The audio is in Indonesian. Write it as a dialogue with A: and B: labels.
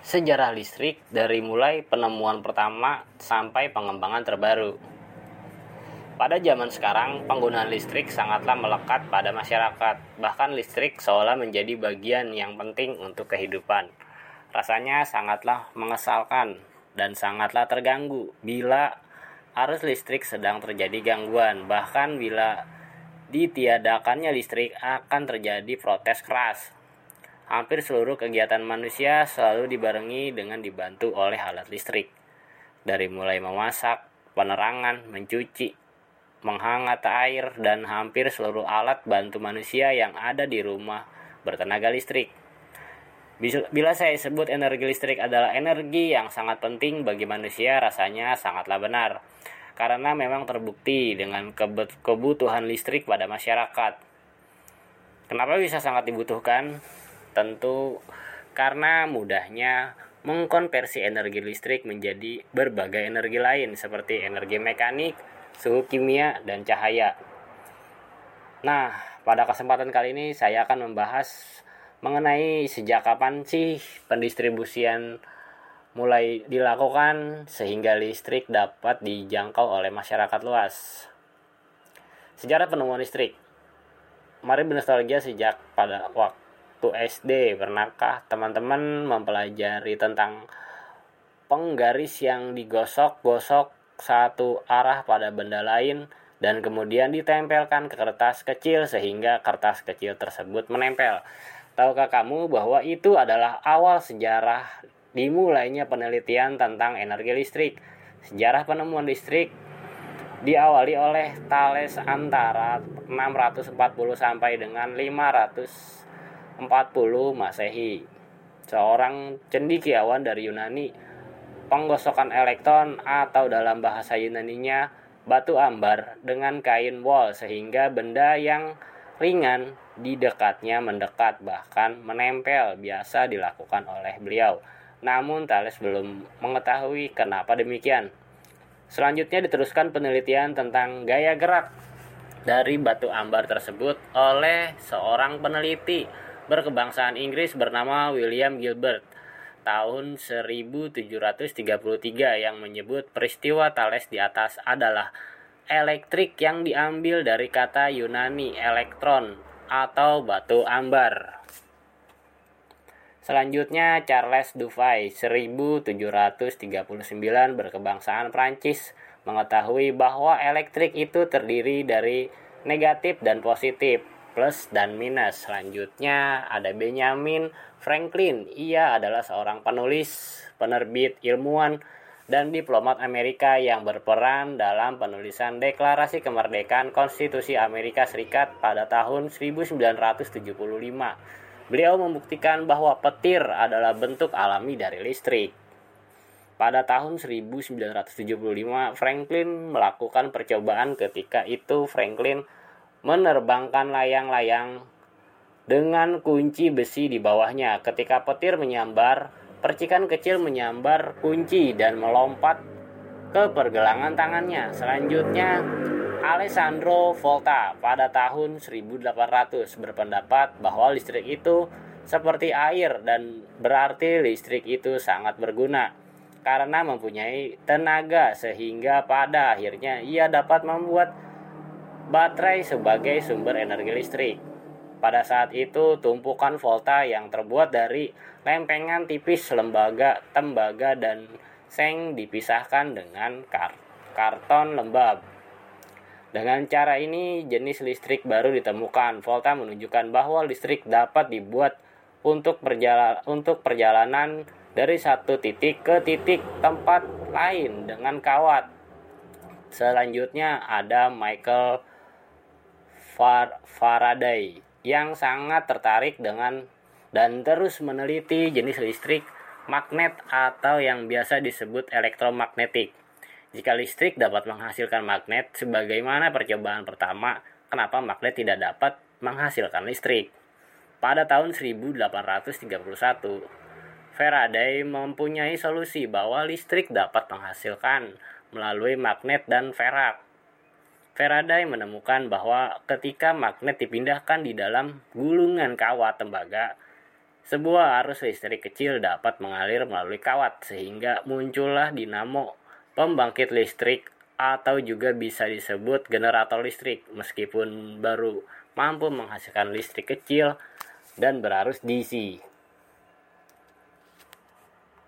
A: Sejarah listrik dari mulai penemuan pertama sampai pengembangan terbaru. Pada zaman sekarang, penggunaan listrik sangatlah melekat pada masyarakat. Bahkan listrik seolah menjadi bagian yang penting untuk kehidupan. Rasanya sangatlah mengesalkan dan sangatlah terganggu bila arus listrik sedang terjadi gangguan. Bahkan bila ditiadakannya listrik akan terjadi protes keras. Hampir seluruh kegiatan manusia selalu dibarengi dengan dibantu oleh alat listrik. Dari mulai memasak, penerangan, mencuci, menghangat air, dan hampir seluruh alat bantu manusia yang ada di rumah bertenaga listrik. Bila saya sebut energi listrik adalah energi yang sangat penting bagi manusia, rasanya sangatlah benar karena memang terbukti dengan kebutuhan listrik pada masyarakat. Kenapa bisa sangat dibutuhkan? Tentu karena mudahnya mengkonversi energi listrik menjadi berbagai energi lain seperti energi mekanik, suhu kimia, dan cahaya. Nah, pada kesempatan kali ini saya akan membahas mengenai sejak kapan sih pendistribusian mulai dilakukan sehingga listrik dapat dijangkau oleh masyarakat luas. Sejarah penemuan listrik. Mari bernostalgia sejak pada waktu SD. Pernahkah teman-teman mempelajari tentang penggaris yang digosok-gosok satu arah pada benda lain dan kemudian ditempelkan ke kertas kecil sehingga kertas kecil tersebut menempel. Tahukah kamu bahwa itu adalah awal sejarah dimulainya penelitian tentang energi listrik. Sejarah penemuan listrik diawali oleh Thales antara 640 sampai dengan 540 Masehi. Seorang cendikiawan dari Yunani, penggosokan elektron atau dalam bahasa Yunaninya batu ambar dengan kain wol sehingga benda yang ringan di dekatnya mendekat bahkan menempel biasa dilakukan oleh beliau. Namun Thales belum mengetahui kenapa demikian. Selanjutnya diteruskan penelitian tentang gaya gerak dari batu ambar tersebut oleh seorang peneliti berkebangsaan Inggris bernama William Gilbert tahun 1733 yang menyebut peristiwa Thales di atas adalah elektrik yang diambil dari kata Yunani elektron atau batu ambar. Selanjutnya Charles Dufay 1739 berkebangsaan Prancis mengetahui bahwa elektrik itu terdiri dari negatif dan positif, plus dan minus. Selanjutnya ada Benjamin Franklin. Ia adalah seorang penulis, penerbit, ilmuwan, dan diplomat Amerika yang berperan dalam penulisan Deklarasi Kemerdekaan Konstitusi Amerika Serikat pada tahun 1975 Beliau membuktikan bahwa petir adalah bentuk alami dari listrik. Pada tahun 1975, Franklin melakukan percobaan ketika itu Franklin menerbangkan layang-layang dengan kunci besi di bawahnya. Ketika petir menyambar, percikan kecil menyambar kunci dan melompat ke pergelangan tangannya. Selanjutnya, Alessandro Volta pada tahun 1800 berpendapat bahwa listrik itu seperti air dan berarti listrik itu sangat berguna karena mempunyai tenaga sehingga pada akhirnya ia dapat membuat baterai sebagai sumber energi listrik. Pada saat itu, tumpukan volta yang terbuat dari lempengan tipis lembaga, tembaga, dan seng dipisahkan dengan kar karton lembab dengan cara ini, jenis listrik baru ditemukan. Volta menunjukkan bahwa listrik dapat dibuat untuk perjalanan, untuk perjalanan dari satu titik ke titik tempat lain dengan kawat. Selanjutnya ada Michael Far Faraday yang sangat tertarik dengan dan terus meneliti jenis listrik magnet atau yang biasa disebut elektromagnetik. Jika listrik dapat menghasilkan magnet, sebagaimana percobaan pertama, kenapa magnet tidak dapat menghasilkan listrik? Pada tahun 1831, Faraday mempunyai solusi bahwa listrik dapat menghasilkan melalui magnet dan perak. Faraday menemukan bahwa ketika magnet dipindahkan di dalam gulungan kawat tembaga, Sebuah arus listrik kecil dapat mengalir melalui kawat sehingga muncullah dinamo pembangkit listrik atau juga bisa disebut generator listrik meskipun baru mampu menghasilkan listrik kecil dan berarus DC.